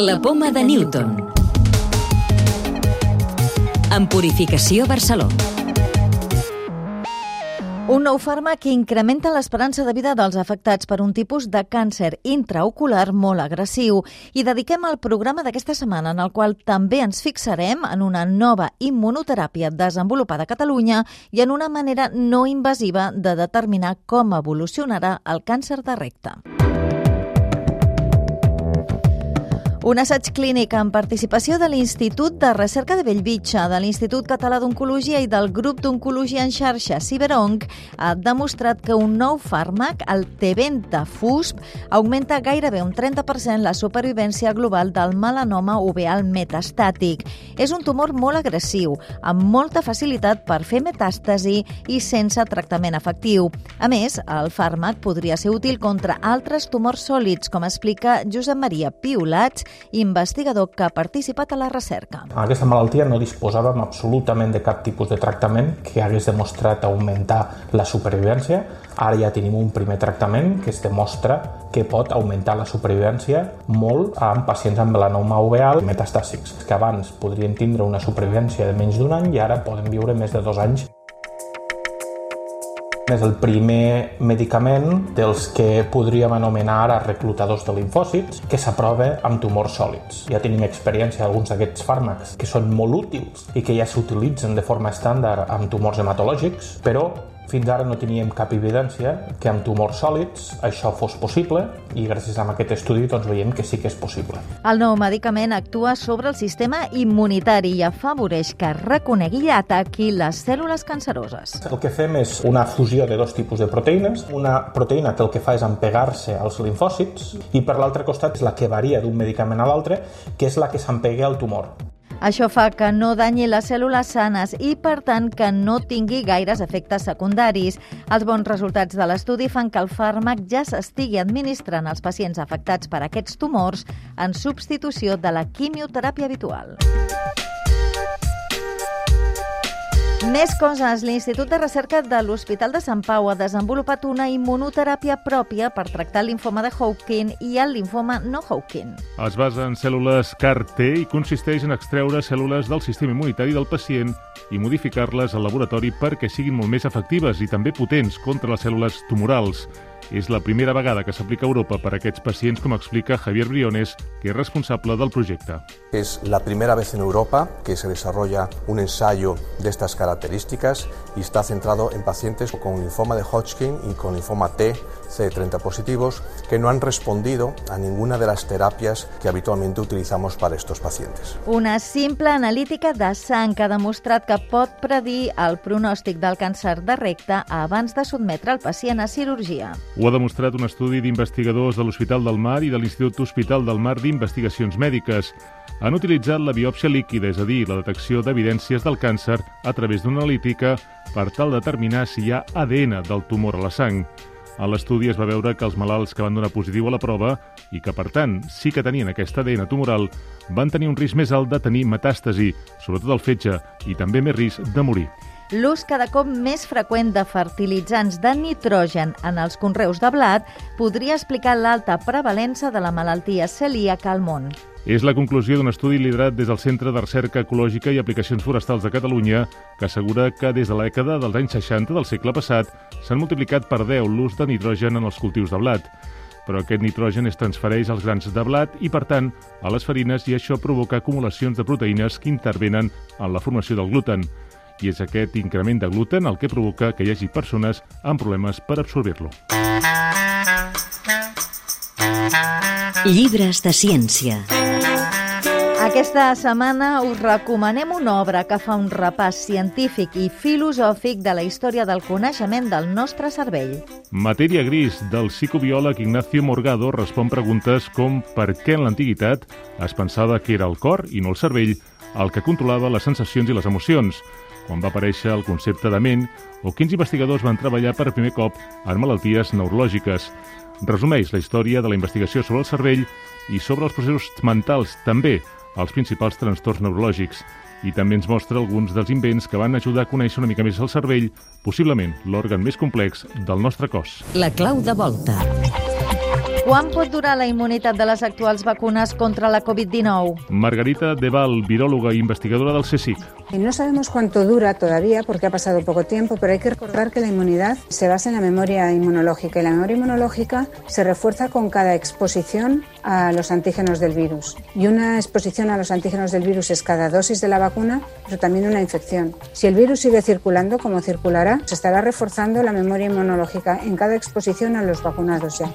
La poma de Newton. En Purificació Barceló. Un nou fàrmac que incrementa l'esperança de vida dels afectats per un tipus de càncer intraocular molt agressiu. I dediquem el programa d'aquesta setmana en el qual també ens fixarem en una nova immunoteràpia desenvolupada a Catalunya i en una manera no invasiva de determinar com evolucionarà el càncer de recte. Un assaig clínic amb participació de l'Institut de Recerca de Bellvitge, de l'Institut Català d'Oncologia i del Grup d'Oncologia en xarxa Ciberonc ha demostrat que un nou fàrmac, el Teventa FUSP, augmenta gairebé un 30% la supervivència global del melanoma uveal metastàtic. És un tumor molt agressiu, amb molta facilitat per fer metàstasi i sense tractament efectiu. A més, el fàrmac podria ser útil contra altres tumors sòlids, com explica Josep Maria Piolats, investigador que ha participat a la recerca. A aquesta malaltia no disposàvem absolutament de cap tipus de tractament que hagués demostrat augmentar la supervivència. Ara ja tenim un primer tractament que es demostra que pot augmentar la supervivència molt en pacients amb melanoma uveal metastàsics, que abans podrien tindre una supervivència de menys d'un any i ara poden viure més de dos anys és el primer medicament dels que podríem anomenar ara reclutadors de linfòcits que s'aprova amb tumors sòlids. Ja tenim experiència d'alguns d'aquests fàrmacs que són molt útils i que ja s'utilitzen de forma estàndard amb tumors hematològics, però fins ara no teníem cap evidència que amb tumors sòlids això fos possible i gràcies a aquest estudi doncs, veiem que sí que és possible. El nou medicament actua sobre el sistema immunitari i afavoreix que reconegui i ataqui les cèl·lules canceroses. El que fem és una fusió de dos tipus de proteïnes. Una proteïna que el que fa és empegar-se als linfòcits i per l'altre costat és la que varia d'un medicament a l'altre, que és la que s'empega al tumor. Això fa que no danyi les cèl·lules sanes i, per tant, que no tingui gaires efectes secundaris. Els bons resultats de l'estudi fan que el fàrmac ja s'estigui administrant als pacients afectats per aquests tumors en substitució de la quimioteràpia habitual. Més coses. L'Institut de Recerca de l'Hospital de Sant Pau ha desenvolupat una immunoteràpia pròpia per tractar linfoma de Hodgkin i el linfoma no Hodgkin. Es basa en cèl·lules CAR-T i consisteix en extreure cèl·lules del sistema immunitari del pacient i modificar-les al laboratori perquè siguin molt més efectives i també potents contra les cèl·lules tumorals. És la primera vegada que s'aplica a Europa per a aquests pacients, com explica Javier Briones, que és responsable del projecte. Es la primera vez en Europa que se desarrolla un ensayo de estas características y está centrado en pacientes con linfoma de Hodgkin y con linfoma T CD30 positivos que no han respondido a ninguna de las terapias que habitualmente utilizamos para estos pacientes. Una simple analítica de sang que ha demostrat que pot predir el pronòstic del càncer de recte abans de sotmetre el pacient a cirurgia. Ho ha demostrat un estudi d'investigadors de l'Hospital del Mar i de l'Institut Hospital del Mar d'Investigacions Mèdiques. Han utilitzat la biòpsia líquida, és a dir, la detecció d'evidències del càncer a través d'una analítica per tal de determinar si hi ha ADN del tumor a la sang. A l'estudi es va veure que els malalts que van donar positiu a la prova i que, per tant, sí que tenien aquesta ADN tumoral, van tenir un risc més alt de tenir metàstasi, sobretot el fetge, i també més risc de morir. L'ús cada cop més freqüent de fertilitzants de nitrogen en els conreus de blat podria explicar l'alta prevalença de la malaltia celíaca al món. És la conclusió d'un estudi liderat des del Centre de Recerca Ecològica i Aplicacions Forestals de Catalunya que assegura que des de la dècada dels anys 60 del segle passat s'han multiplicat per 10 l'ús de nitrogen en els cultius de blat. Però aquest nitrogen es transfereix als grans de blat i, per tant, a les farines i això provoca acumulacions de proteïnes que intervenen en la formació del gluten. I és aquest increment de gluten el que provoca que hi hagi persones amb problemes per absorbir-lo. Llibres de ciència. Aquesta setmana us recomanem una obra que fa un repàs científic i filosòfic de la història del coneixement del nostre cervell. Matèria gris del psicobiòleg Ignacio Morgado respon preguntes com per què en l'antiguitat es pensava que era el cor i no el cervell el que controlava les sensacions i les emocions, quan va aparèixer el concepte de ment o quins investigadors van treballar per primer cop en malalties neurològiques. Resumeix la història de la investigació sobre el cervell i sobre els processos mentals, també els principals trastorns neurològics. I també ens mostra alguns dels invents que van ajudar a conèixer una mica més el cervell, possiblement l'òrgan més complex del nostre cos. La clau de volta. Quan pot durar la immunitat de les actuals vacunes contra la Covid-19? Margarita Deval, viròloga i investigadora del CSIC. No sabemos cuánto dura todavía porque ha pasado poco tiempo, pero hay que recordar que la inmunidad se basa en la memoria inmunológica y la memoria inmunológica se refuerza con cada exposición a los antígenos del virus. Y una exposición a los antígenos del virus es cada dosis de la vacuna, pero también una infección. Si el virus sigue circulando, como circulará, se estará reforzando la memoria inmunológica en cada exposición a los vacunados ya.